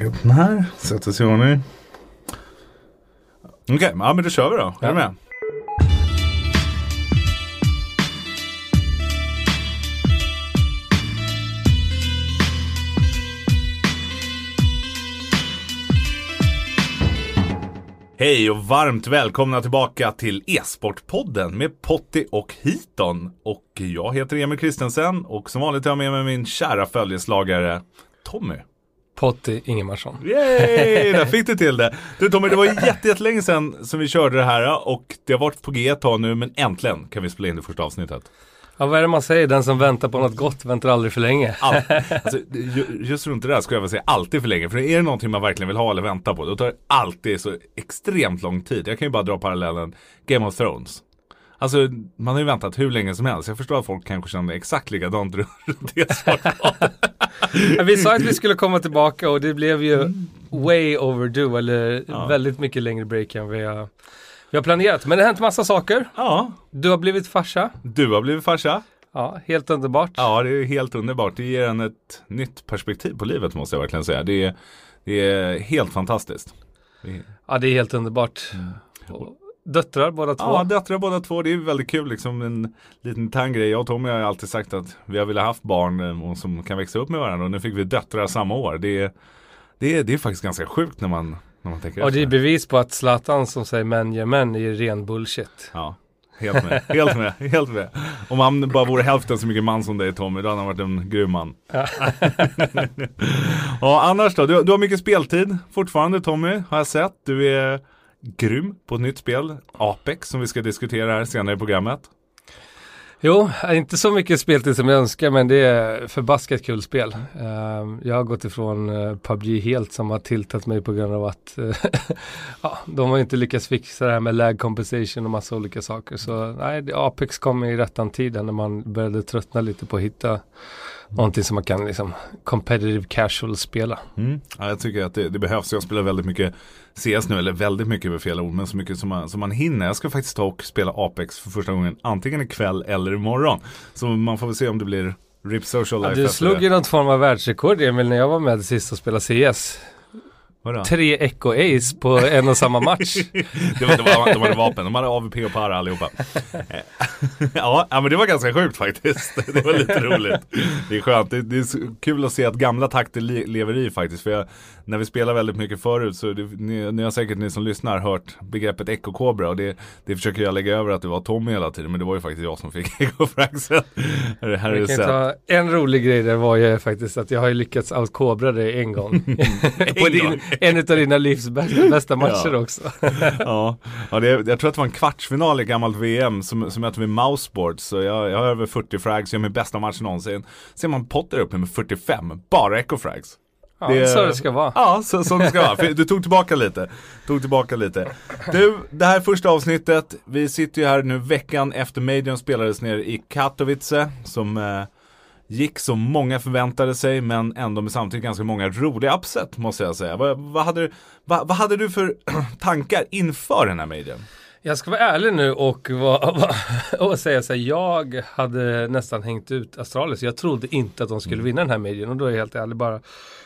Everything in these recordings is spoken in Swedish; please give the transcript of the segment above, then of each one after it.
lägga upp den här, sätta sig i ordning. Okej, okay, ja men då kör vi då. Är du med? Hej och varmt välkomna tillbaka till E-sportpodden med Potti och Hiton. Och jag heter Emil Kristensen och som vanligt har jag med mig min kära följeslagare Tommy. Potti Ingemarsson. Yay, där fick du till det. Du Tommy, det var jättelänge sedan som vi körde det här och det har varit på G ett tag nu men äntligen kan vi spela in det första avsnittet. Ja, vad är det man säger? Den som väntar på något gott väntar aldrig för länge. All, alltså, just runt det där skulle jag vilja säga alltid för länge. För är det någonting man verkligen vill ha eller vänta på, då tar det alltid så extremt lång tid. Jag kan ju bara dra parallellen Game of Thrones. Alltså man har ju väntat hur länge som helst. Jag förstår att folk kanske känner exakt likadant runt det ja, Vi sa att vi skulle komma tillbaka och det blev ju mm. way overdue eller ja. väldigt mycket längre break än vi har vi har planerat, men det har hänt massa saker. Ja. Du har blivit farsa. Du har blivit farsa. Ja, helt underbart. Ja, det är helt underbart. Det ger en ett nytt perspektiv på livet måste jag verkligen säga. Det är, det är helt fantastiskt. Ja, det är helt underbart. Mm. Döttrar båda två? Ja, döttrar båda två. Det är väldigt kul liksom. En liten intern grej. Jag och Tommy har alltid sagt att vi har velat haft barn eh, som kan växa upp med varandra. Och nu fick vi döttrar samma år. Det är, det är, det är faktiskt ganska sjukt när man när man tänker och det är bevis på att Zlatan som säger män gör män är ren bullshit. Ja, helt med. helt med. Helt med. Om han bara vore hälften så mycket man som dig Tommy, då hade han varit en grym man. Ja. ja, annars då? Du, du har mycket speltid fortfarande Tommy, har jag sett. Du är grym på ett nytt spel, Apex, som vi ska diskutera här senare i programmet. Jo, inte så mycket speltid som jag önskar men det är förbaskat kul spel. Uh, jag har gått ifrån uh, PubG helt som har tiltat mig på grund av att uh, ja, de har inte lyckats fixa det här med lag compensation och massa olika saker. Så nej, Apex kom i rättan tiden när man började tröttna lite på att hitta någonting som man kan liksom competitive casual spela. Mm. Ja, jag tycker att det, det, behövs. Jag spelar väldigt mycket CS nu, eller väldigt mycket med fel ord, men så mycket som man, som man hinner. Jag ska faktiskt ta och spela Apex för första gången, antingen ikväll eller imorgon. Så man får väl se om det blir RIP Social Life. Ja, du slog ju något form av världsrekord Emil när jag var med sist och spelade CS. Vadå? Tre Echo Ace på en och samma match. det var, de, var, de hade vapen, de hade AVP och para allihopa. ja, men det var ganska sjukt faktiskt. Det var lite roligt. Det är skönt, det, det är kul att se att gamla takter lever i faktiskt. För jag, när vi spelar väldigt mycket förut så det, ni, ni har säkert ni som lyssnar hört begreppet Echo Cobra och det, det försöker jag lägga över att det var Tommy hela tiden. Men det var ju faktiskt jag som fick Echo Fraxen. Här, här är det ta, en rolig grej där var ju faktiskt att jag har ju lyckats out Cobra dig en gång. en. Din, en av dina livs bästa matcher ja. också. ja, ja det, jag tror att det var en kvartsfinal i gammalt VM som, som mötte vi Mouseboard. Så jag, jag har över 40 frags, jag har min bästa match någonsin. Ser man Potter uppe med 45, bara Echo frags. Ja, det, så det ska vara. Ja, så, så det ska vara. du tog tillbaka lite. Tog tillbaka lite. Du, det här första avsnittet. Vi sitter ju här nu veckan efter Majorn spelades ner i Katowice. Som eh, gick som många förväntade sig men ändå med samtidigt ganska många roliga upset måste jag säga. Vad, vad, hade, du, vad, vad hade du för tankar inför den här Majorn? Jag ska vara ärlig nu och, va, och säga så här, jag hade nästan hängt ut Astralis. Jag trodde inte att de skulle mm. vinna den här medien och då är jag helt ärlig bara,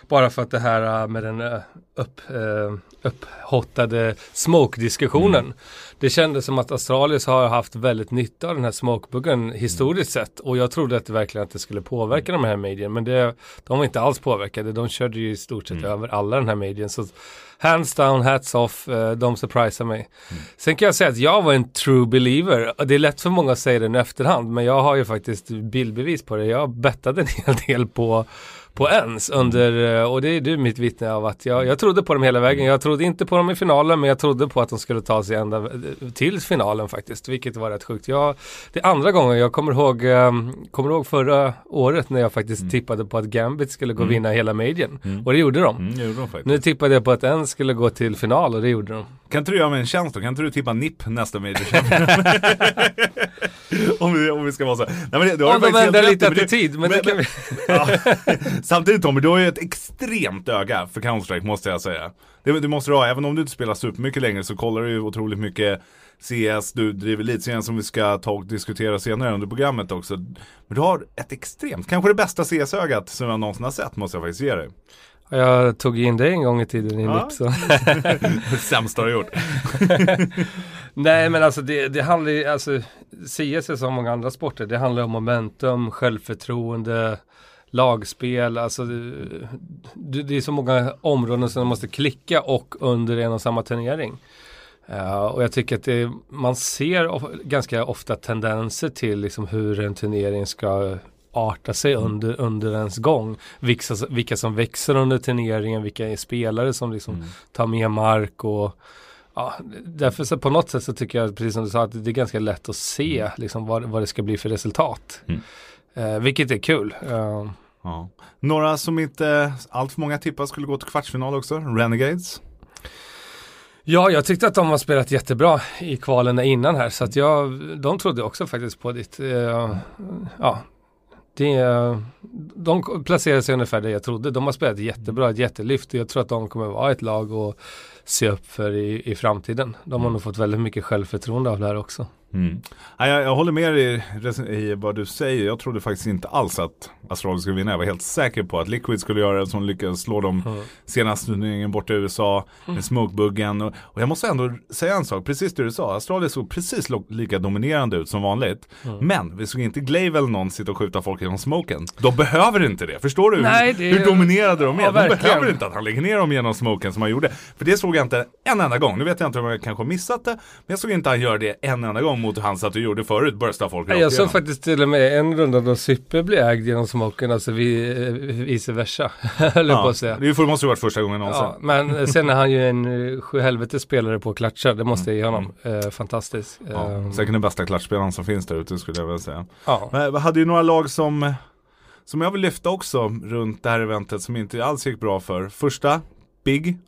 bara för att det här äh, med den äh, upp, uh, upphottade smoke-diskussionen. Mm. Det kändes som att Astralis har haft väldigt nytta av den här smokebuggen historiskt mm. sett och jag trodde att det verkligen att det skulle påverka de här medien men det, de var inte alls påverkade. De körde ju i stort sett mm. över alla den här medien. Så hands down, hats off, de surprisar mig. Mm. Sen kan jag säga att jag var en true believer. Det är lätt för många att säga det i efterhand, men jag har ju faktiskt bildbevis på det. Jag bettade en hel del på på ens under, eh, och det är du mitt vittne av att jag, jag trodde på dem hela vägen. Jag trodde inte på dem i finalen men jag trodde på att de skulle ta sig ända till finalen faktiskt, vilket var rätt sjukt. Jag, det är andra gången, jag kommer ihåg, um, kommer ihåg förra året när jag faktiskt mm. tippade på att Gambit skulle gå och mm. vinna hela majorn. Mm. Och det gjorde de. Mm, gjorde de nu tippade jag på att en skulle gå till final och det gjorde de. Kan inte du göra mig en tjänst då? Kan inte du tippa NIP nästa major? om, vi, om vi ska vara så. Nej, men det, om de ändrar lite attityd. Men, men, kan vi... ja. Samtidigt Tommy, du har ju ett extremt öga för Counter-Strike måste jag säga. Det, det måste du ha, även om du inte spelar supermycket längre så kollar du ju otroligt mycket CS, du driver elitserien som vi ska ta och diskutera senare under programmet också. Men du har ett extremt, kanske det bästa CS-ögat som jag någonsin har sett måste jag faktiskt ge dig. Jag tog in det en gång i tiden i Ja. NIP. Så. Sämsta du har gjort. Nej men alltså det, det handlar ju, alltså CS är som många andra sporter. Det handlar om momentum, självförtroende, lagspel. Alltså det, det är så många områden som måste klicka och under en och samma turnering. Uh, och jag tycker att det, man ser of, ganska ofta tendenser till liksom hur en turnering ska arta sig under, under ens gång. Vilka, vilka som växer under turneringen, vilka är spelare som liksom Mm. tar mer mark och Ja, därför så på något sätt så tycker jag, precis som du sa, att det är ganska lätt att se liksom, vad, vad det ska bli för resultat. Mm. Eh, vilket är kul. Eh, Ja. Några som inte allt för många tippar skulle gå till kvartsfinal också. Renegades. ja, jag tyckte att de har spelat jättebra i kvalen innan här, så att jag, de trodde också faktiskt på ditt. Eh, ja, det, de placerade sig ungefär där jag trodde. De har spelat jättebra, ett jättelyft och jag tror att de kommer vara ett lag att se upp för i, i framtiden. De har nog fått väldigt mycket självförtroende av det här också. Mm. Ja, jag, jag håller med dig i, i vad du säger. Jag trodde faktiskt inte alls att Astralis skulle vinna. Jag var helt säker på att Liquid skulle göra det som lyckades slå dem Mm. senaste turneringen borta i USA med smokebuggen. Och, och jag måste ändå säga en sak, precis det du sa. Astralis såg precis lika dominerande ut som vanligt. Mm. Men vi såg inte Glaive eller någon sitta och skjuta folk genom smoken. De behöver inte det. Förstår du Nej, det- hur dominerade de är? Ja, de verkligen. behöver inte att han lägger ner dem genom smoken som han gjorde. För det såg jag inte en enda gång. Nu vet jag inte om jag kanske missat det. Men jag såg inte han göra det en enda gång mot han att du gjorde förut. Bursta folk rakt Jag såg faktiskt till och med en runda då Syppe blev ägd genom smoken, alltså vi, eh, vice versa, höll jag på att säga. Det måste ju varit första gången någonsin. Ja, men sen är han ju en eh, sjuhelvetes spelare på att klatscha, det måste jag ge honom. Eh, fantastiskt. Ja, Eh, säkert den bästa klatschspelaren som finns där ute skulle jag vilja säga. ja. Men hade ju några lag som, som jag vill lyfta också runt det här eventet som inte alls gick bra för. Första, Big,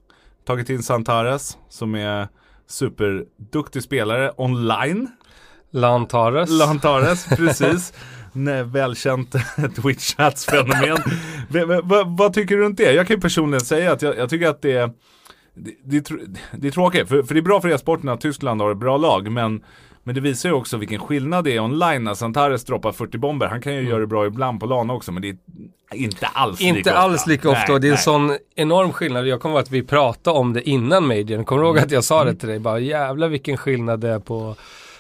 tagit in Santares som är superduktig spelare online. Lantares. Lantares, precis. Nej, välkänt v- v- vad tycker du runt det? Jag kan ju personligen säga att jag, jag tycker att det är det, det, är tr- det är tråkigt, för, för det är bra för e-sporten att Tyskland har ett bra lag, men men det visar ju också vilken skillnad det är online när Santares droppar 40 bomber. Han kan ju göra det bra ibland på LAN också, men det är inte alls lika Inte ofta. alls lika ofta Nej, och det är en nej. sån enorm skillnad. Jag kommer ihåg att vi pratade om det innan Majorn. Kommer du ihåg att jag sa Mm. det till dig? Bara jävlar vilken skillnad det är på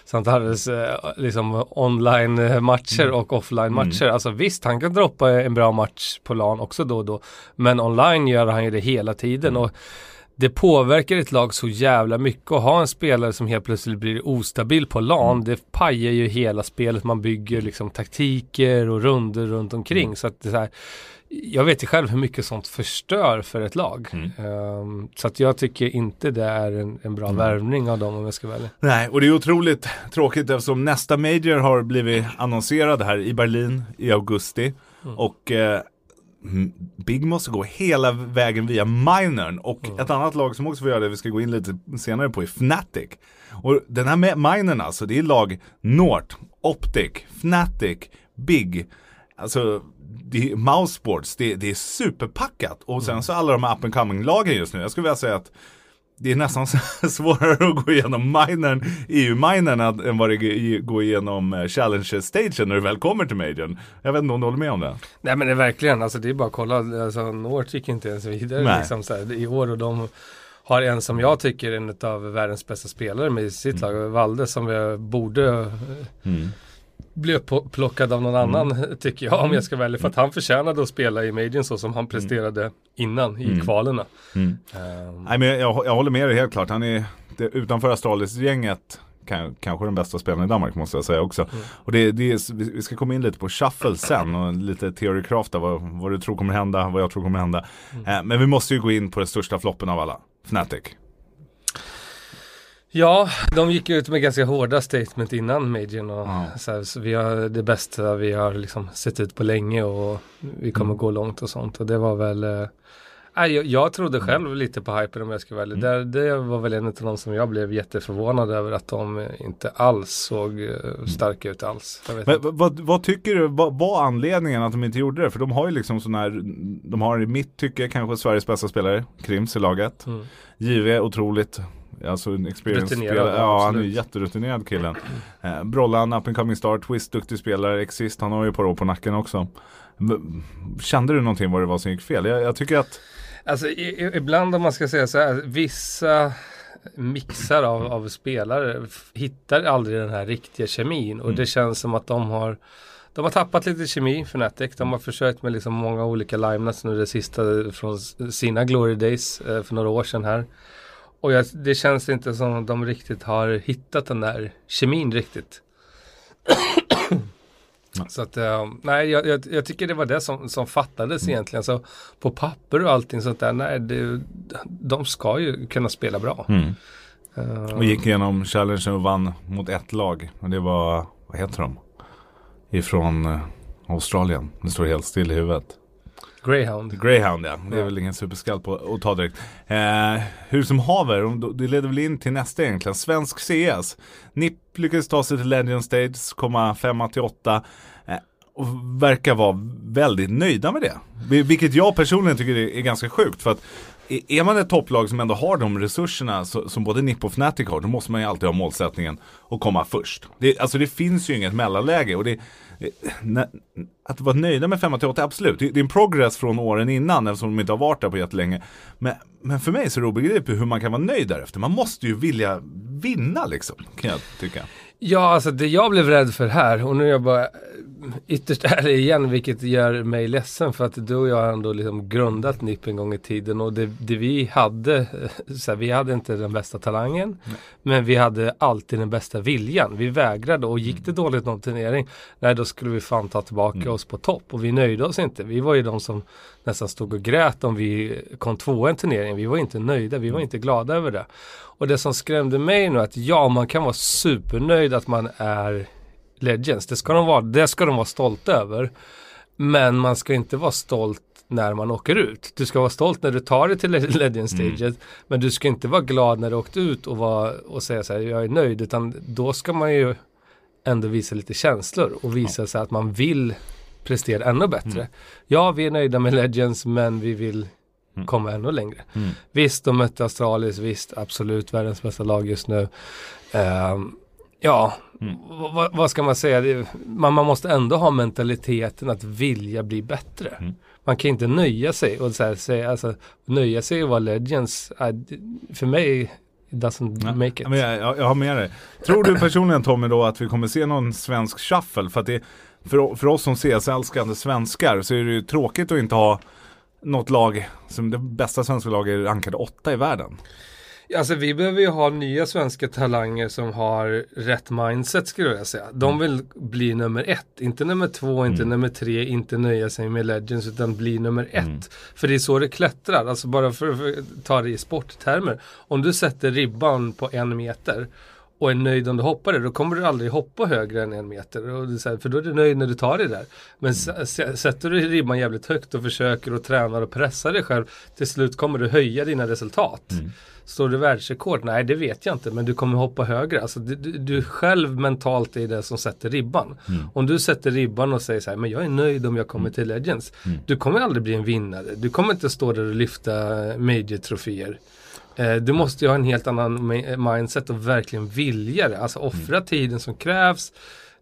Santares eh, liksom online-matcher Mm. och offline-matcher. Alltså visst, han kan droppa en bra match på LAN också då och då. Men online gör han ju det hela tiden. Mm. Och det påverkar ett lag så jävla mycket att ha en spelare som helt plötsligt blir ostabil på LAN. Mm. Det pajar ju hela spelet. Man bygger liksom taktiker och runder runt omkring. Mm. Så att det är så här, jag vet ju själv hur mycket sånt förstör för ett lag. Mm. Ehm, så att jag tycker inte det är en, en bra värvning av dem om jag ska välja. Nej, och det är otroligt tråkigt eftersom nästa Major har blivit annonserad här i Berlin i augusti. Och eh, mm, Big måste gå hela vägen via Minern och ett annat lag som också får göra det, vi ska gå in lite senare på, är Fnatic. Och den här Minern alltså, det är lag Nord, Optic, Fnatic, Big. Alltså, det är Mousesports, det, det är superpackat. Och sen så alla de här up and coming-lagen just nu, jag skulle vilja säga att det är nästan svårare att gå igenom minern, EU-minern än vad det är att gå igenom eh, Challenger-stagen när du väl kommer till majorn. Jag vet inte om du håller med om det? Nej men det är verkligen, alltså det är bara att kolla. Alltså North gick inte ens vidare Nej. liksom, så här, i år och de har en som jag tycker är en av världens bästa spelare med sitt Mm. lag, Valde, som jag borde eh, bli upplockad av någon Mm. annan tycker jag om jag ska välja. För att han förtjänade att spela i Majorn så som han presterade innan i Mm. kvalerna. Mm. Ehm, Nej men jag, jag håller med dig helt klart. Han är det, utanför Astralis-gänget kan, kanske den bästa spelaren i Danmark måste jag säga också. Och det, det är, vi ska komma in lite på shuffle sen och lite theorycraft vad, vad du tror kommer hända, vad jag tror kommer hända. Eh, men vi måste ju gå in på den största floppen av alla, Fnatic. Ja, de gick ut med ganska hårda statement innan Majorn och Ja. så, här, så vi har det bästa vi har liksom sett ut på länge och vi kommer Mm. gå långt och sånt och det var väl eh, jag, jag trodde själv lite på hypen om jag ska välja. Mm. Det, det var väl en av de som jag blev jätteförvånad över att de inte alls såg eh, starka ut alls. Men vad, vad tycker du, vad var anledningen att de inte gjorde det? För de har ju liksom sån här, de har i mitt tycke kanske Sveriges bästa spelare, Krims i laget. Mm. JV otroligt, alltså en experience Rutinerad, spelare. Ja, han är absolut. jätterutinerad killen. Eh, Brollan, up and coming star, Twist, duktig spelare, Exist, han har ju ett par år på nacken också. Kände du någonting vad det var som gick fel? Jag, jag tycker att Alltså i, ibland om man ska säga så här, vissa mixar av, av spelare hittar aldrig den här riktiga kemin och det känns som att de har de har tappat lite kemi, Fnatic. De har försökt med liksom många olika linenuts nu det sista från sina glory days eh, för några år sedan här. Och jag, det känns inte som att de riktigt har hittat den där kemin riktigt. Så att, eh, nej, jag, jag, jag tycker det var det som, som fattades egentligen. Så på papper och allting sånt där, nej, det, de ska ju kunna spela bra. Eh, Och gick igenom challengen och vann mot ett lag. Och det var, vad heter de? Ifrån eh, Australien. Det står helt still i huvudet. Greyhound. Greyhound ja. Det är väl ingen superskall på att ta direkt. Eh, hur som haver, det leder väl in till nästa egentligen. Svensk CS. NIP lyckades ta sig till Legend Stage, komma femma till åtta. Eh, och verkar vara väldigt nöjda med det. Vil- Vilket jag personligen tycker är ganska sjukt. För att är man ett topplag som ändå har de resurserna så, som både Nipp och Fnatic har, då måste man ju alltid ha målsättningen att komma först. Det, alltså det finns ju inget mellanläge. Och det, eh, när, att vara nöjda med 5 till 8, absolut. Det, det är en progress från åren innan eftersom de inte har varit där på jättelänge. Men, men för mig så är det obegripligt hur man kan vara nöjd därefter. Man måste ju vilja vinna liksom, kan jag tycka. Ja, alltså det jag blev rädd för här, och nu är jag bara ytterst ärlig igen, vilket gör mig ledsen för att du och jag har ändå liksom grundat NIP en gång i tiden och det, det vi hade, eh, så här, vi hade inte den bästa talangen, men vi hade alltid den bästa viljan. Vi vägrade och gick det dåligt någon turnering, nej då skulle vi fan ta tillbaka oss på topp och vi nöjde oss inte. Vi var ju de som nästan stod och grät om vi kom tvåa i en turnering. Vi var inte nöjda, vi var inte glada över det. Och det som skrämde mig nu att ja, man kan vara supernöjd att man är Legends. Det ska de vara, det ska de vara stolta över. Men man ska inte vara stolt när man åker ut. Du ska vara stolt när du tar dig till Legend staget. Men du ska inte vara glad när du åkt ut och, vara, och säga så här, jag är nöjd. Utan då ska man ju ändå visa lite känslor och visa sig att man vill prestera ännu bättre. Ja, vi är nöjda med Legends men vi vill komma ännu längre. Mm. Visst, de mötte Astralis, visst, absolut världens bästa lag just nu. Ehm, ja, Mm. vad- ska man säga? Man, man måste ändå ha mentaliteten att vilja bli bättre. Mm. Man kan inte nöja sig och så här, säga, alltså, nöja sig och vara Legends. för mig, it doesn't Ja, make it. Men jag, jag, jag har med dig. Tror du personligen Tommy då att vi kommer se någon svensk shuffle? För att det, för, för oss som CS-älskande svenskar så är det ju tråkigt att inte ha något lag som det bästa svenska laget är rankade åtta i världen. Alltså vi behöver ju ha nya svenska talanger som har rätt mindset skulle jag säga. De vill bli nummer ett, inte nummer två, inte nummer tre, inte nöja sig med Legends utan bli nummer ett. För det är så det klättrar, alltså bara för att ta det i sporttermer. Om du sätter ribban på en meter och är nöjd om du hoppar det, då kommer du aldrig hoppa högre än en meter. Och här, för då är du nöjd när du tar det där. Men sätter du ribban jävligt högt och försöker och tränar och pressar dig själv, till slut kommer du höja dina resultat. Står det världsrekord? Nej, det vet jag inte, men du kommer hoppa högre. Alltså, du, du, du själv mentalt är det som sätter ribban. Om du sätter ribban och säger så här, men jag är nöjd om jag kommer till Legends. Du kommer aldrig bli en vinnare. Du kommer inte stå där och lyfta major-troféer. Eh, du måste ju ha en helt annan mi- mindset och verkligen vilja det. Alltså offra tiden som krävs.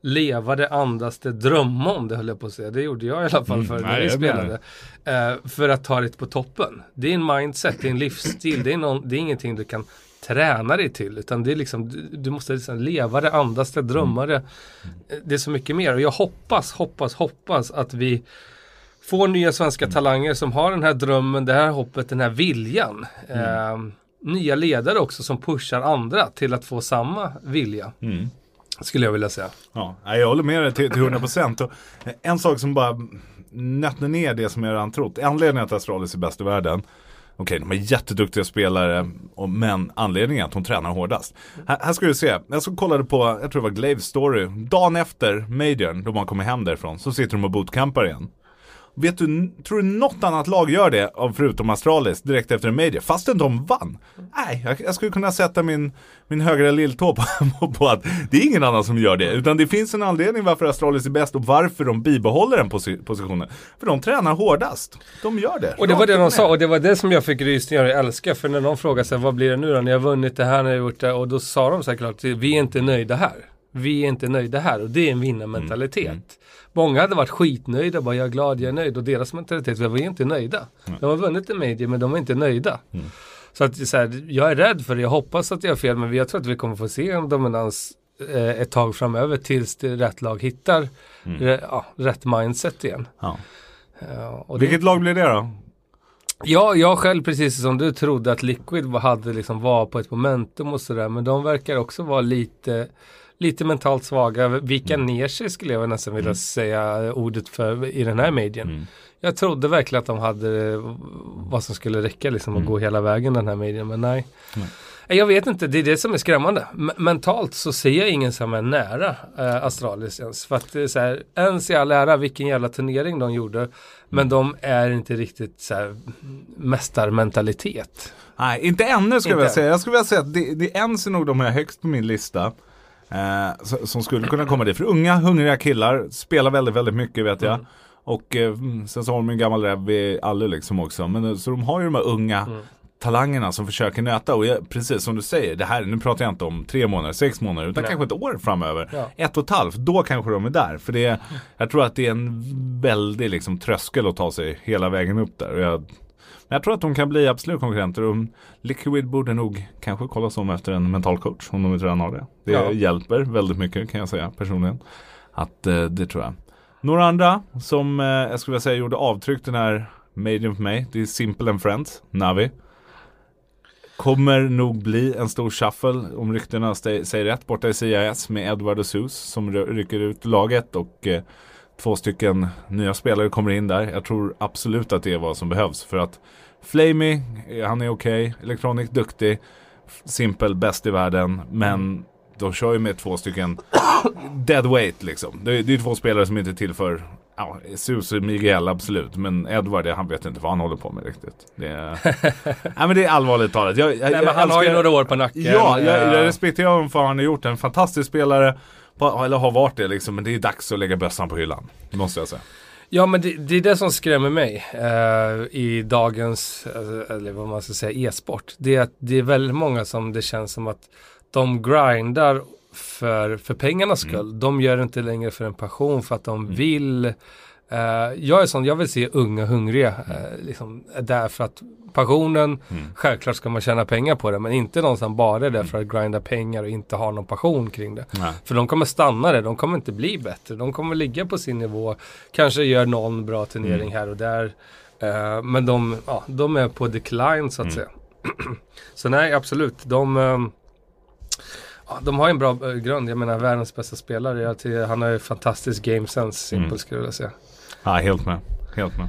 Leva det, andas det, drömma om det höll jag på att säga. Det gjorde jag i alla fall för när Nej, vi jag menar spelade. Eh, för att ta det på toppen. Det är en mindset, det är en livsstil, det är, någon, det är ingenting du kan träna dig till. Utan det är liksom, du, du måste liksom leva det, andas det, drömma det. Eh, Det är så mycket mer och jag hoppas, hoppas, hoppas att vi får nya svenska talanger som har den här drömmen, det här hoppet, den här viljan. Eh, nya ledare också som pushar andra till att få samma vilja. Mm. Skulle jag vilja säga. Ja, jag håller med dig till, till 100%. Och en sak som bara nötte ner det som jag redan trott. Anledningen till att Astralis är bäst i världen. Okej, de är jätteduktiga spelare, men anledningen är att de tränar hårdast. Här, här ska du se, jag så kollade på, jag tror det var Glaves story. Dagen efter Majorn, då man kommer hem därifrån, så sitter de och bootcampar igen. Vet du, tror du något annat lag gör det, förutom Astralis, direkt efter en major? Fastän de vann. Nej, jag, jag skulle kunna sätta min, min högra lilltå på, på att det är ingen annan som gör det. Utan det finns en anledning varför Astralis är bäst och varför de bibehåller den posi- positionen. För de tränar hårdast. De gör det. Och det var det de sa och det var det som jag fick rysningar och jag älskar. För när de frågade sig vad blir det nu då? Ni har vunnit det här, ni har gjort det. Och då sa de såklart, vi är inte nöjda här. Vi är inte nöjda här och det är en vinnarmentalitet. Många hade varit skitnöjda, bara jag är glad, jag är nöjd. Och deras mentalitet var vi är inte nöjda. De har vunnit en major men de är inte nöjda. Mm. Så att så här, jag är rädd för det, jag hoppas att jag har fel men jag tror att vi kommer få se en dominans eh, ett tag framöver tills det rätt lag hittar Mm. re, ja, rätt mindset igen. Ja. Ja, och det, Vilket lag blir det då? ja, jag själv precis som du trodde att Liquid hade liksom var på ett momentum och sådär men de verkar också vara lite Lite mentalt svaga, vika Mm. ner sig skulle jag nästan vilja säga ordet för i den här medien. Mm. Jag trodde verkligen att de hade vad som skulle räcka liksom att gå hela vägen den här medien, men nej. Jag vet inte, det är det som är skrämmande. M- mentalt så ser jag ingen som är nära eh, Astralis ens. För att så här, ens i all ära vilken jävla turnering de gjorde. Men de är inte riktigt så här mästarmentalitet. Nej, inte ännu skulle jag vilja säga. Jag skulle vilja säga att det, det ens är nog de här högst på min lista. Eh, som skulle kunna komma dit. För unga, hungriga killar spelar väldigt, väldigt mycket vet jag. Mm. Och eh, mm, sen så har de en gammal räv i Alle liksom också. Men, eh, så de har ju de här unga Mm. talangerna som försöker nöta. Och jag, precis som du säger, det här, nu pratar jag inte om tre månader, sex månader, utan Nej. kanske ett år framöver. Ja. Ett och ett halvt, då kanske de är där. För det, jag tror att det är en väldig liksom, tröskel att ta sig hela vägen upp där. Och jag, jag tror att de kan bli absolut konkurrenter. Och Liquid borde nog kanske kolla om efter en mental coach om de inte redan har det. Det Ja. hjälper väldigt mycket kan jag säga personligen. Att eh, det tror jag. Några andra som eh, jag skulle vilja säga gjorde avtryck den här Made för mig. Det är Simple and Friends, Navi. Kommer nog bli en stor shuffle om ryktena säger rätt borta i CIS med Edward och Sus som ry- rycker ut laget och eh, två stycken nya spelare kommer in där. Jag tror absolut att det är vad som behövs för att Flamey, eh, han är okej, Electronic duktig, Simple bäst i världen men de kör ju med två stycken dead weight liksom. Det är, det är två spelare som inte tillför Ja, Sus och Miguel absolut, men Edward han vet inte vad han håller på med riktigt. Det är, nej, men det är allvarligt talat. Jag, jag, Nej, men han har ju älskar- några år på nacken. Ja, jag, jag respekterar honom för han har gjort en fantastisk spelare. På, eller har varit det liksom, men det är dags att lägga bössan på hyllan. Det måste jag säga. Ja men det, det är det som skrämmer mig eh, i dagens, eh, eller vad man ska säga, e-sport. Det är att det är väldigt många som det känns som att de grindar för, för pengarnas Mm. skull. De gör det inte längre för en passion, för att de vill. Eh, jag är sån, jag vill se unga hungriga. Eh, liksom, därför att passionen, Mm. självklart ska man tjäna pengar på det, men inte någon som bara är där för att grinda pengar och inte har någon passion kring det. Nej. För de kommer stanna där, de kommer inte bli bättre. De kommer ligga på sin nivå. Kanske gör någon bra turnering här och där. Eh, men de, ja, de är på decline så att säga. så nej, absolut. De, ehm, ja, de har en bra eh, grund. Jag menar världens bästa spelare. Han har ju fantastisk game sense, simpel Mm. skulle jag säga. Ja, helt med. Helt med.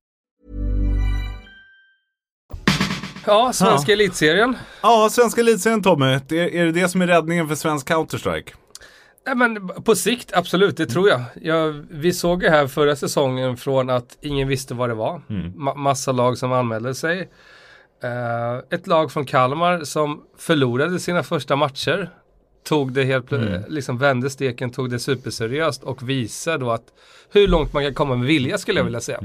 Ja, svenska elitserien. Ja, svenska elitserien Tommy. Det, är det det som är räddningen för svensk Counter-Strike? Nej, men på sikt, absolut, det tror jag. jag. Vi såg ju här förra säsongen från att ingen visste vad det var. Ma- massa lag som anmälde sig. Eh, ett lag från Kalmar som förlorade sina första matcher. Tog det helt plö- liksom vände steken, tog det superseriöst och visade då att hur långt man kan komma med vilja skulle jag vilja säga.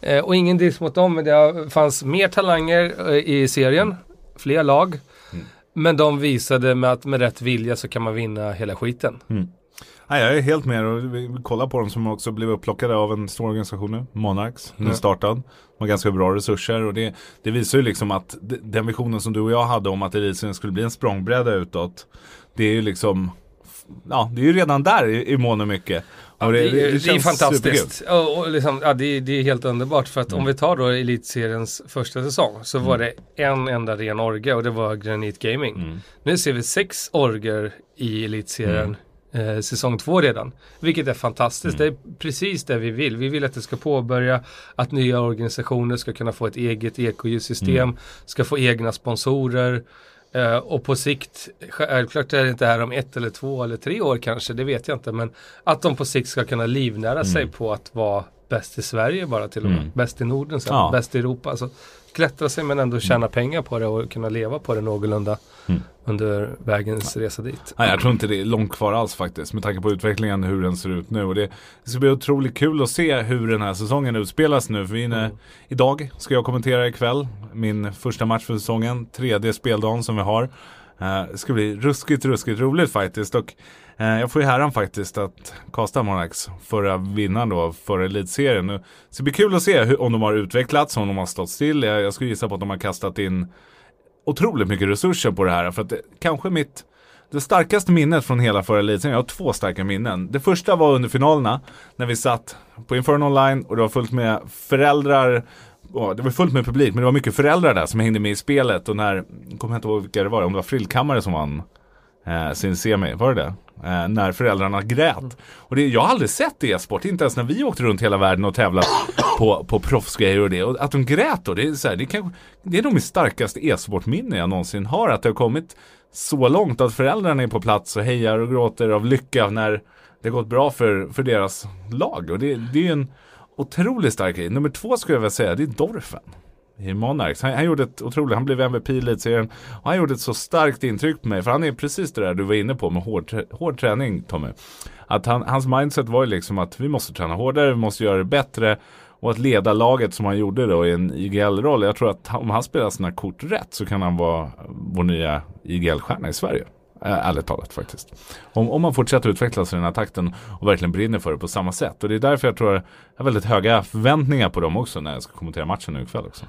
Eh, och ingen diss mot dem, men det fanns mer talanger eh, i serien. Fler lag. Men de visade med att med rätt vilja så kan man vinna hela skiten. Nej, jag är helt med och vi kollar på dem som också blev upplockade av en stor organisation nu, Monarchs, nystartad. De har ganska bra resurser och det, det visar ju liksom att den visionen som du och jag hade om att elitserien skulle bli en språngbräda utåt. Det är ju liksom, ja det är ju redan där i, i mån och mycket. Och det, är- det, är känns fantastiskt. Och, och liksom, ja, det, är- det är helt underbart för att om vi tar då elitseriens första säsong så var det en enda ren orga och det var Granit Gaming. Nu ser vi sex orger i elitserien eh, säsong två redan. Vilket är fantastiskt. Det är precis det vi vill. Vi vill att det ska påbörja att nya organisationer ska kunna få ett eget ekojusystem, ska få egna sponsorer. Eh, och på sikt, självklart är det inte här om ett eller två eller tre år kanske, det vet jag inte. Men att de på sikt ska kunna livnära sig på att vara bäst i Sverige bara till och med. Mm. Bäst i Norden sen, Ja. bäst i Europa. Alltså, klättra sig men ändå tjäna pengar på det och kunna leva på det någorlunda Mm. under vägens resa dit. Nej, jag tror inte det är långt kvar alls faktiskt med tanke på utvecklingen hur den ser ut nu. Och det, det ska bli otroligt kul att se hur den här säsongen utspelas nu. För vi inne, idag ska jag kommentera ikväll min första match för säsongen. Tredje speldagen som vi har. Eh, det ska bli ruskigt, ruskigt roligt faktiskt. Och Eh, jag får ju häran faktiskt att kasta Monarchs förra vinnaren då, förra elitserien. Så det blir kul att se hur, om de har utvecklats, om de har stått still. Jag, jag skulle gissa på att de har kastat in otroligt mycket resurser på det här. För att det, kanske mitt det starkaste minnet från hela förra elitserien, jag har två starka minnen. Det första var under finalerna när vi satt på Inferno Online och det var fullt med föräldrar det var fullt med publik men det var mycket föräldrar där som hängde med i spelet och när, jag kommer inte ihåg vilka det var, om det var Frillkammare som vann eh, sin semi, var det det? Eh, när föräldrarna grät. Och det, jag har aldrig sett e-sport, inte ens när vi åkte runt hela världen och tävlade på, på proffsgrejer och det. Och att de grät då, det är, så här, det, kan, det är nog mitt starkaste e-sportminne jag någonsin har. Att det har kommit så långt att föräldrarna är på plats och hejar och gråter av lycka när det har gått bra för, för deras lag. Och det, det är ju en otroligt stark grej. Nummer två skulle jag vilja säga, det är Dorfen i Monarchs. Han, han gjorde ett otroligt, han blev MVP i elitserien och han gjorde ett så starkt intryck på mig. För han är precis det där du var inne på med hård, hård träning Tommy. Att han, hans mindset var ju liksom att vi måste träna hårdare, vi måste göra det bättre. Och att leda laget som han gjorde då i en IGL-roll. Jag tror att om han spelar sina kort rätt så kan han vara vår nya IGL-stjärna i Sverige. Äh, ärligt talat faktiskt. Om, om man fortsätter utvecklas i den här takten och verkligen brinner för det på samma sätt. Och det är därför jag tror jag har väldigt höga förväntningar på dem också när jag ska kommentera matchen nu ikväll också.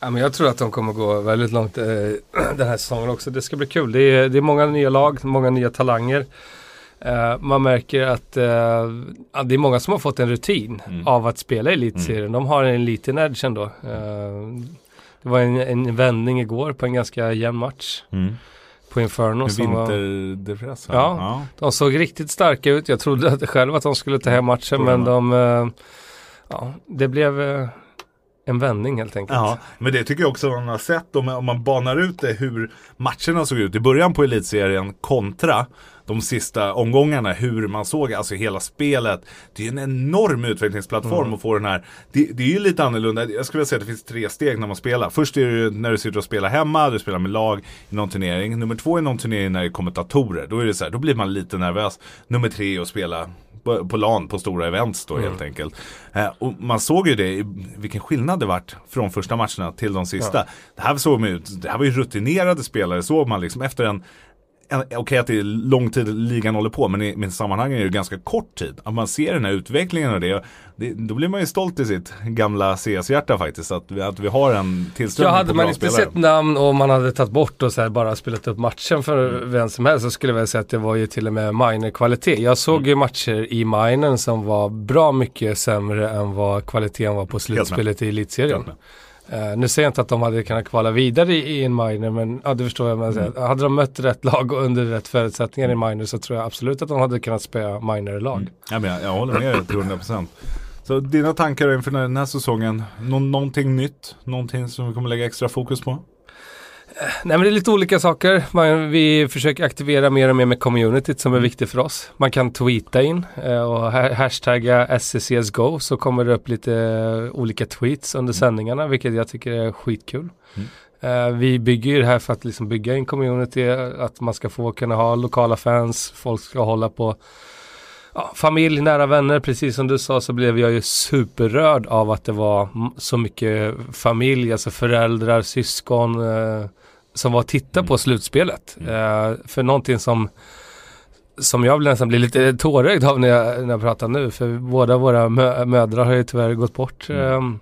Ja, men jag tror att de kommer gå väldigt långt eh, den här säsongen också. Det ska bli kul. Det är, det är många nya lag, många nya talanger. Eh, man märker att eh, ja, det är många som har fått en rutin Mm. av att spela i elitserien. De har en liten edge ändå. Eh, det var en, en vändning igår på en ganska jämn match på Inferno. Som var, vinterdepress. va? Ja. de såg riktigt starka ut. Jag trodde att, själv att de skulle ta hem matchen men de... Eh, ja, det blev eh, en vändning helt enkelt. Ja, men det tycker jag också man har sett om, om man banar ut det hur matcherna såg ut i början på elitserien kontra de sista omgångarna, hur man såg alltså hela spelet. Det är ju en enorm utvecklingsplattform att få den här. Det, det är ju lite annorlunda, jag skulle vilja säga att det finns tre steg när man spelar. Först är det ju när du sitter och spelar hemma, du spelar med lag i någon turnering. Nummer två är någon turnering när det är kommentatorer, då är det så här, då blir man lite nervös. Nummer tre är att spela på, på LAN på stora events då helt enkelt. Eh, och man såg ju det, vilken skillnad det vart från första matcherna till de sista. Det här såg man ut, det här var ju rutinerade spelare såg man liksom efter en Okej att det är lång tid ligan håller på men i, men i sammanhanget är det ganska kort tid. Att man ser den här utvecklingen och det, det då blir man ju stolt i sitt gamla CS-hjärta faktiskt. Att vi, att vi har en Ja, tillströmning hade på man inte sett namn och man hade tagit bort och så här bara spelat upp matchen för Mm. vem som helst så skulle jag väl säga att det var ju till och med minor-kvalitet. Jag såg Mm. ju matcher i minern som var bra mycket sämre än vad kvaliteten var på slutspelet i elitserien. Eh, nu säger jag inte att de hade kunnat kvala vidare i, i en minor men ja, du förstår vad jag menar. Mm. Hade de mött rätt lag och under rätt förutsättningar i minor så tror jag absolut att de hade kunnat spela minor-lag. Ja, men jag, jag håller med dig till 100%. Så dina tankar inför den här säsongen? Nå, någonting nytt? Någonting som vi kommer lägga extra fokus på? Nej men det är lite olika saker. Man, vi försöker aktivera mer och mer med communityt som är Mm. viktigt för oss. Man kan tweeta in eh, och ha- hashtagga SCCSGO så kommer det upp lite eh, olika tweets under sändningarna vilket jag tycker är skitkul. Mm. Eh, vi bygger ju det här för att liksom bygga en community, att man ska få kunna ha lokala fans, folk ska hålla på ja, familj, nära vänner, precis som du sa så blev jag ju superrörd av att det var så mycket familj, alltså föräldrar, syskon eh, som var och tittade på slutspelet. Eh, för någonting som som jag nästan blir lite tårögd av när jag, när jag pratar nu, för båda våra mö- mödrar har ju tyvärr gått bort. ehm,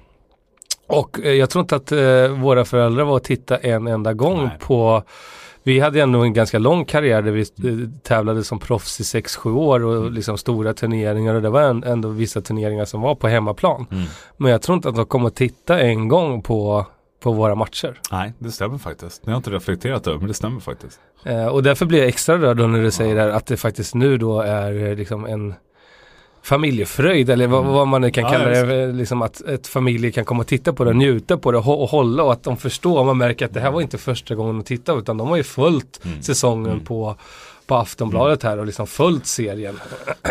och eh, jag tror inte att eh, våra föräldrar var och tittade en enda gång Nej. på vi hade ändå en ganska lång karriär där vi eh, tävlade som proffs i 6-7 år och liksom stora turneringar och det var ändå vissa turneringar som var på hemmaplan. Mm. Men jag tror inte att de kommer att titta en gång på, på våra matcher. Nej, det stämmer faktiskt. Jag har inte reflekterat över men det stämmer faktiskt. Eh, och därför blir jag extra rörd då när du säger där att det faktiskt nu då är eh, liksom en familjefröjd eller vad, vad man nu kan Ja, kalla det. Liksom att ett familj kan komma och titta på det, njuta på det och, hå- och hålla och att de förstår. Man märker att det här var inte första gången de tittade utan de har ju följt Mm. säsongen på, på Aftonbladet här och liksom följt serien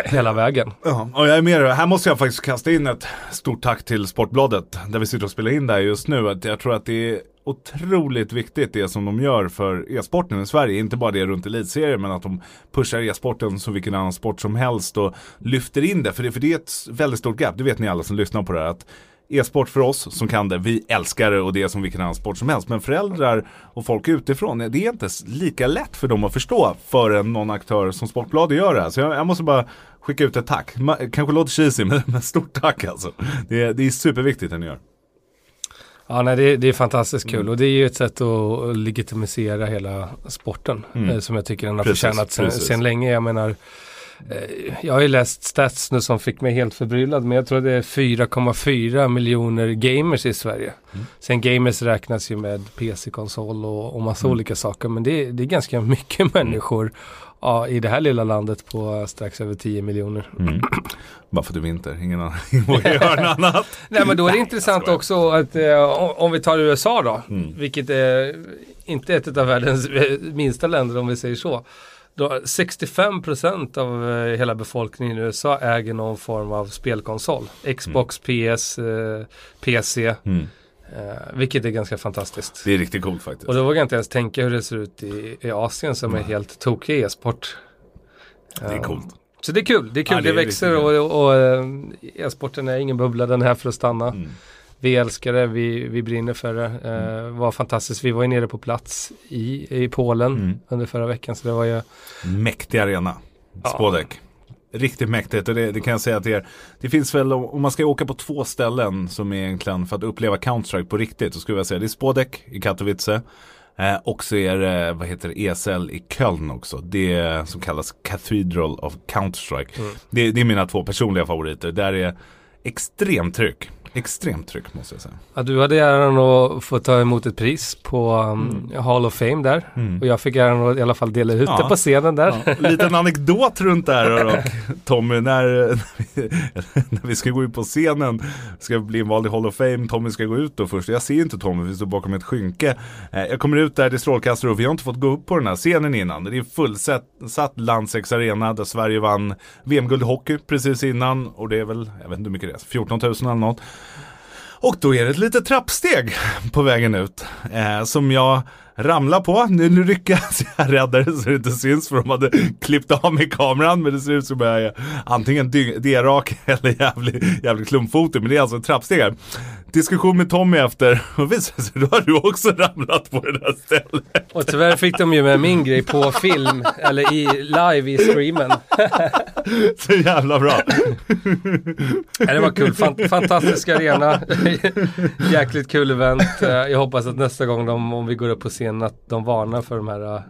hela vägen. Ja, och jag är med dig. Här måste jag faktiskt kasta in ett stort tack till Sportbladet där vi sitter och spelar in det här just nu. Att jag tror att det är otroligt viktigt det som de gör för e-sporten i Sverige. Inte bara det runt elitserien men att de pushar e-sporten som vilken annan sport som helst och lyfter in det. För det, för det är ett väldigt stort gap, det vet ni alla som lyssnar på det här. Att E-sport för oss som kan det, vi älskar det och det är som vilken annan sport som helst. Men föräldrar och folk utifrån, det är inte lika lätt för dem att förstå förrän någon aktör som Sportbladet gör det här. Så jag, jag måste bara skicka ut ett tack. Ma- kanske låter cheesy, men, men stort tack alltså. Det är, det är superviktigt det ni gör. Ja, nej, det, det är fantastiskt Mm. kul och det är ju ett sätt att legitimisera hela sporten eh, som jag tycker den har Mm. Precis, förtjänat sen, sen länge. Jag menar, jag har ju läst stats nu som fick mig helt förbryllad men jag tror det är 4,4 miljoner gamers i Sverige. Mm. Sen gamers räknas ju med PC-konsol och, och massa Mm. olika saker men det, är- det är ganska mycket människor ja, i det här lilla landet på strax över 10 miljoner. Bara för att det är vinter, ingen annan vågar göra något annat. Nej men då är det intressant också att eh, om, om vi tar USA då, Mm. vilket är inte ett av världens eh, minsta länder om vi säger så. Då 65% av eh, hela befolkningen i USA äger någon form av spelkonsol. Xbox, PS, eh, PC, Mm. eh, vilket är ganska fantastiskt. Det är riktigt coolt faktiskt. Och då vågar jag inte ens tänka hur det ser ut i, i Asien som är helt tokig i e-sport. Det är coolt. Så det är kul, det är kul, Ja, det det, växer riktigt och, och, eh, e-sporten är ingen bubbla, den är här för att stanna. Mm. Vi älskar det, vi, vi brinner för det. Eh, var fantastiskt, vi var ju nere på plats i, i Polen Mm. under förra veckan så det var ju Mäktig arena. Ja. Spodek. Riktigt mäktigt och det, det kan jag säga till er. Det finns väl om man ska åka på två ställen som är egentligen för att uppleva Counter-Strike på riktigt. Så skulle jag säga det är Spodek i Katowice. Eh, och så är det, vad heter det, ESL i Köln också. Det som kallas Cathedral of Counter-Strike. Det, det är mina två personliga favoriter. Där är extremt tryck. Extremt tryck måste jag säga. Ja, du hade äran att få ta emot ett pris på um, Hall of Fame där. Och jag fick äran att i alla fall dela ut Ja. det på scenen där. Ja, liten anekdot runt det här och Tommy, när, när vi ska gå ut på scenen, ska bli invald i Hall of Fame, Tommy ska gå ut då först. Jag ser inte Tommy, vi står bakom ett skynke. Eh, Jag kommer ut där, det är strålkastare och vi har inte fått gå upp på den här scenen innan. Det är fullsatt Landsex Arena där Sverige vann VM-guld i hockey precis innan. Och det är väl, jag vet inte hur mycket det är, 14 000 eller något. Och då är det ett litet trappsteg på vägen ut. Eh, som jag ramlar på. Nu, nu ryckas jag räddare så det inte syns för de hade klippt av mig kameran. Men det ser ut som jag är antingen D-rak eller jävligt, jävlig klumpfotig. Men det är alltså ett trappsteg här. Diskussion med Tommy efter och visar sig, då har du också ramlat på det där stället. Och tyvärr fick de ju med min grej på film, eller i, live i streamen. Så jävla bra. Ja, det var kul, Fan, fantastisk arena. Jäkligt kul event. Eh, Jag hoppas att nästa gång de, om vi går upp på scenen att de varnar för de här uh,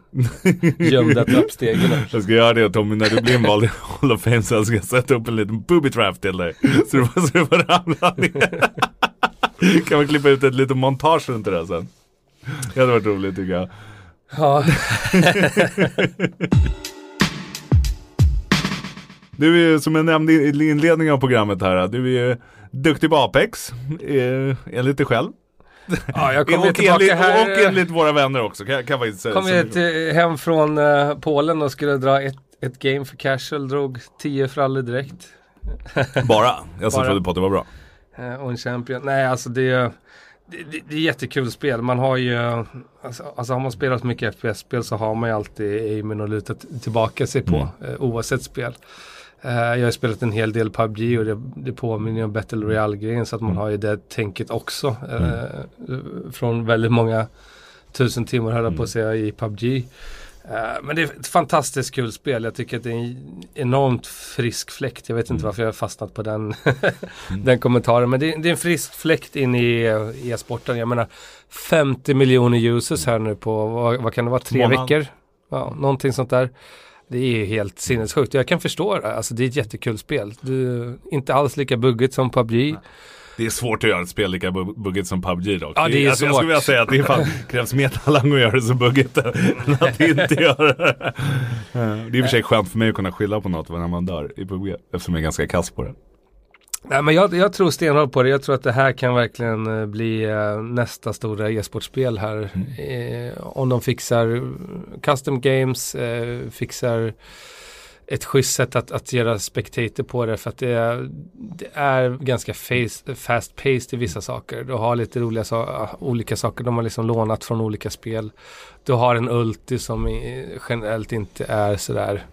gömda trappstegen. Jag ska göra det Tommy, när du blir invald i Hall of Fame så ska jag sätta upp en liten booby trap till dig. Så du får, så du får ramla ner. Kan man klippa ut ett litet montage runt det där sen? Det hade varit roligt tycker jag. Ja, Du är ju som jag nämnde i inledningen av programmet här, du är ju duktig på Apex, enligt dig själv. ja jag kom ju och, tillbaka enligt, här. och enligt våra vänner också, kan, kan faktiskt säga. Kom jag till, hem från eh, Polen och skulle dra ett, ett game för casual. Drog 10 frallor direkt. Bara, jag som trodde på att det var bra. Eh, och en champion. Nej, alltså det är, det, det, är jättekul spel. Man har ju, alltså, alltså har man spelat mycket FPS-spel så har man ju alltid aimen att luta tillbaka sig på. Mm. Eh, oavsett spel. Eh, jag har spelat en hel del PubG och det, det påminner om Battle Royale-grejen så att Mm. man har ju det tänket också. Eh, Från väldigt många tusen timmar höll jag på att säga i PubG. Eh, men det är ett fantastiskt kul spel. Jag tycker att det är en enormt frisk fläkt. Jag vet inte varför jag har fastnat på den, den kommentaren. Men det, är- det är en frisk fläkt in i e-sporten. Jag menar 50 miljoner users här nu på, vad, vad kan det vara, tre Månad. veckor? Ja, någonting sånt där. Det är helt sinnessjukt. Jag kan förstå det. Alltså det är ett jättekul spel. Det är inte alls lika buggigt som PubG. Det Det är svårt att göra ett spel lika bu- buggigt som PubG dock. Ja, det är alltså, Jag svårt. skulle vilja säga att det är fan, krävs mer talang att göra det så buggigt än att inte göra det. Det är i och för sig skönt för mig att kunna skylla på något när man dör i PubG. Eftersom jag är ganska kass på det. Nej, men jag, jag tror stenhårt på det. Jag tror att det här kan verkligen eh, bli eh, nästa stora e-sportspel här. Eh, om de fixar custom games, eh, fixar ett schysst sätt att, att göra spectator på det. För att det är, det är ganska fast paced i vissa saker. Du har lite roliga so olika saker de har liksom lånat från olika spel. Du har en ulti som generellt inte är sådär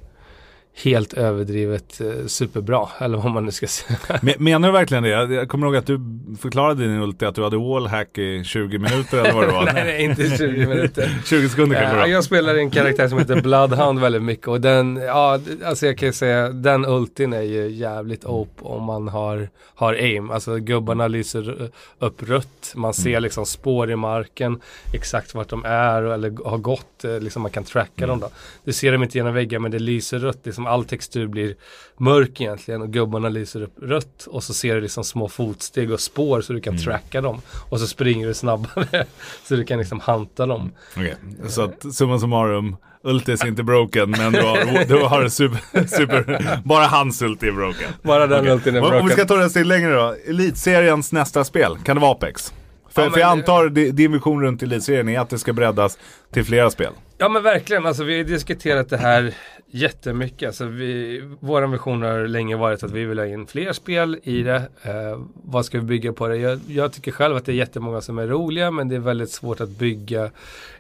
helt överdrivet eh, superbra. Eller vad man nu ska säga. Men, menar du verkligen det? Jag kommer ihåg att du förklarade din ulti att du hade wallhack i 20 minuter eller vad det var. nej, nej, inte 20 minuter. 20 sekunder kanske var. jag spelar en karaktär som heter Bloodhound väldigt mycket och den, ja, alltså jag kan ju säga, den ultin är ju jävligt op om man har, har aim. Alltså gubbarna lyser upp rött, man ser liksom spår i marken, exakt vart de är eller har gått, eh, liksom man kan tracka dem då. Du ser dem inte genom väggar men det lyser rött, liksom all textur blir mörk egentligen och gubbarna lyser upp rött och så ser du liksom små fotsteg och spår så du kan tracka dem. Och så springer du snabbare så du kan liksom hanta dem. Okej, så att summa summarum. Ultis inte broken men du har, du har super, super, bara hans ulti är broken. Bara den Okej. ultin är Om- Om vi broken. ska ta det steg längre då. Elitseriens nästa spel, kan det vara Apex? För, Ja, för jag antar di- din vision runt Elitserien är att det ska breddas till flera spel. Ja men verkligen, alltså vi har diskuterat det här jättemycket. Alltså vi, vår vision har länge varit att vi vill ha in fler spel i det. Eh, vad ska vi bygga på det? Jag, jag tycker själv att det är jättemånga som är roliga men det är väldigt svårt att bygga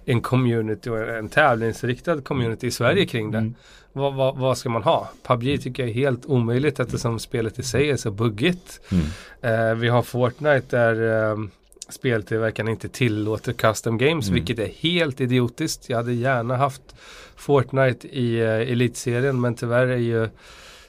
en community och en tävlingsriktad community i Sverige kring det. Vad, vad, vad ska man ha? PubG tycker jag är helt omöjligt eftersom spelet i sig är så buggigt. Eh, vi har Fortnite där eh, speltillverkaren inte tillåter custom games, vilket är helt idiotiskt. Jag hade gärna haft Fortnite i uh, elitserien, men tyvärr är ju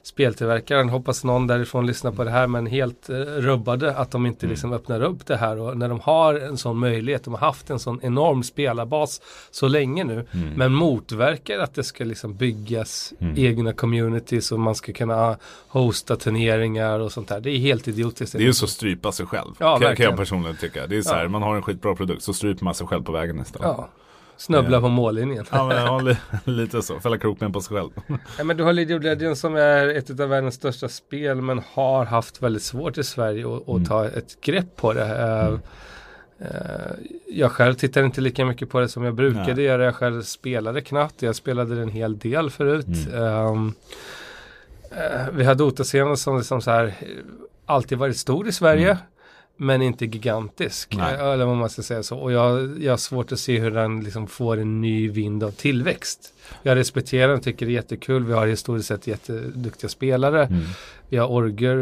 speltillverkaren, hoppas någon därifrån lyssnar på det här, men helt uh, rubbade att de inte liksom öppnar upp det här. Och när de har en sån möjlighet, de har haft en sån enorm spelarbas så länge nu, men motverkar att det ska liksom byggas egna communities och man ska kunna hosta turneringar och sånt där. Det är helt idiotiskt. Det är ju så att strypa sig själv. Ja, kan, kan jag personligen tycka. Det är så här, Ja. man har en skitbra produkt så stryper man sig själv på vägen istället. Ja, snubbla på mållinjen. Ja, men, ja li, lite så. Fälla krokben på sig själv. Ja, men du har League of Legends som är ett av världens största spel men har haft väldigt svårt i Sverige att att ta ett grepp på det. Eh, eh, jag själv tittar inte lika mycket på det som jag brukade Nej. göra. Jag själv spelade knappt. Jag spelade det en hel del förut. Ehm, eh, vi har Dota-scenen som liksom så här alltid varit stor i Sverige. Men inte gigantisk. Nej. Eller vad man ska säga så. Och jag, jag har svårt att se hur den liksom får en ny vind av tillväxt. Jag respekterar den, tycker det är jättekul. Vi har historiskt sett jätteduktiga spelare. Mm. Vi har Orger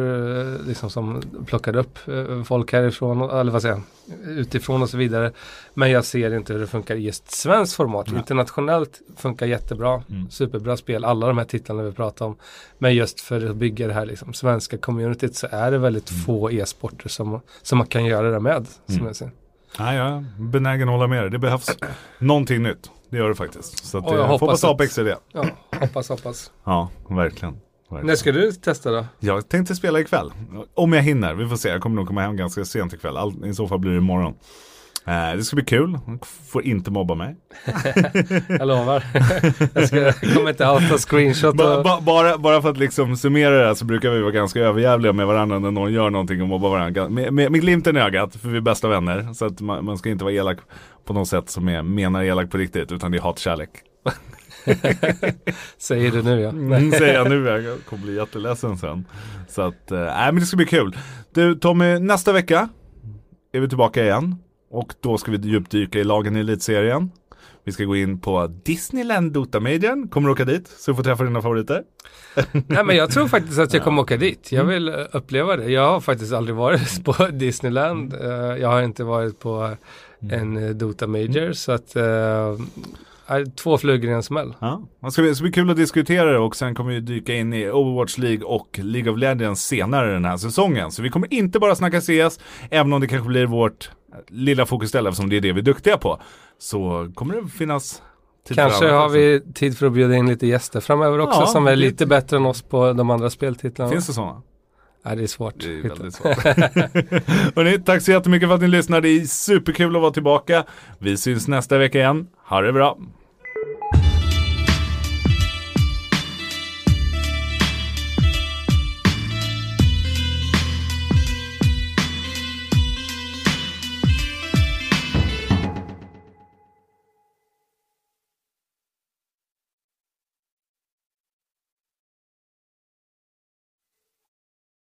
eh, liksom som plockade upp eh, folk härifrån, eller vad säger jag, utifrån och så vidare. Men jag ser inte hur det funkar i just svenskt format. Internationellt funkar jättebra, Mm. superbra spel, alla de här titlarna vi pratar om. Men just för att bygga det här liksom, svenska communityt så är det väldigt Mm. få e-sporter som, som man kan göra det med. Som jag ser. Nej, jag är benägen att hålla med dig. Det behövs någonting nytt. Det gör det faktiskt. Så att, Och jag eh, hoppas att- Apex är det. Ja, hoppas, hoppas. Ja, verkligen. verkligen. När ska du testa då? Jag tänkte spela ikväll. Om jag hinner. Vi får se. Jag kommer nog komma hem ganska sent ikväll. All, I så fall blir det imorgon. Eh, det ska bli kul. Får inte mobba mig. Jag lovar. jag, ska, jag kommer inte outa screenshot och... ba, bara, bara för att liksom summera det här så brukar vi vara ganska överjävliga med varandra när någon gör någonting och mobbar varandra. Med, med, med glimten i ögat, för vi är bästa vänner. Så att man, man ska inte vara elak på något sätt som är, menar elak på riktigt, utan det är hatkärlek. Säger du nu ja. Mm, säger jag nu, jag kommer bli jätteledsen sen. Så att, eh, nej men det ska bli kul. Du Tommy, nästa vecka är vi tillbaka igen. Och då ska vi djupdyka i lagen i elitserien. Vi ska gå in på Disneyland Dota-medien. Kommer du åka dit så du får träffa dina favoriter? Nej men jag tror faktiskt att jag kommer åka dit. Jag vill eh, uppleva det. Jag har faktiskt aldrig varit på Disneyland. Eh, Jag har inte varit på en eh, Dota Major. Så att eh, två flugor i en smäll. Ja, det ska bli, det ska bli kul att diskutera det och sen kommer vi dyka in i Overwatch League och League of Legends senare den här säsongen. Så vi kommer inte bara snacka CS, även om det kanske blir vårt lilla fokusställe eftersom det är det vi är duktiga på. Så kommer det finnas tid Kanske har vi tid för att bjuda in lite gäster framöver också Ja, som är det- lite bättre än oss på de andra speltitlarna. Finns det sådana? Ja, det är svårt. Det är väldigt svårt. Hörrni, tack så jättemycket för att ni lyssnade. Det är superkul att vara tillbaka. Vi syns nästa vecka igen. Ha det bra.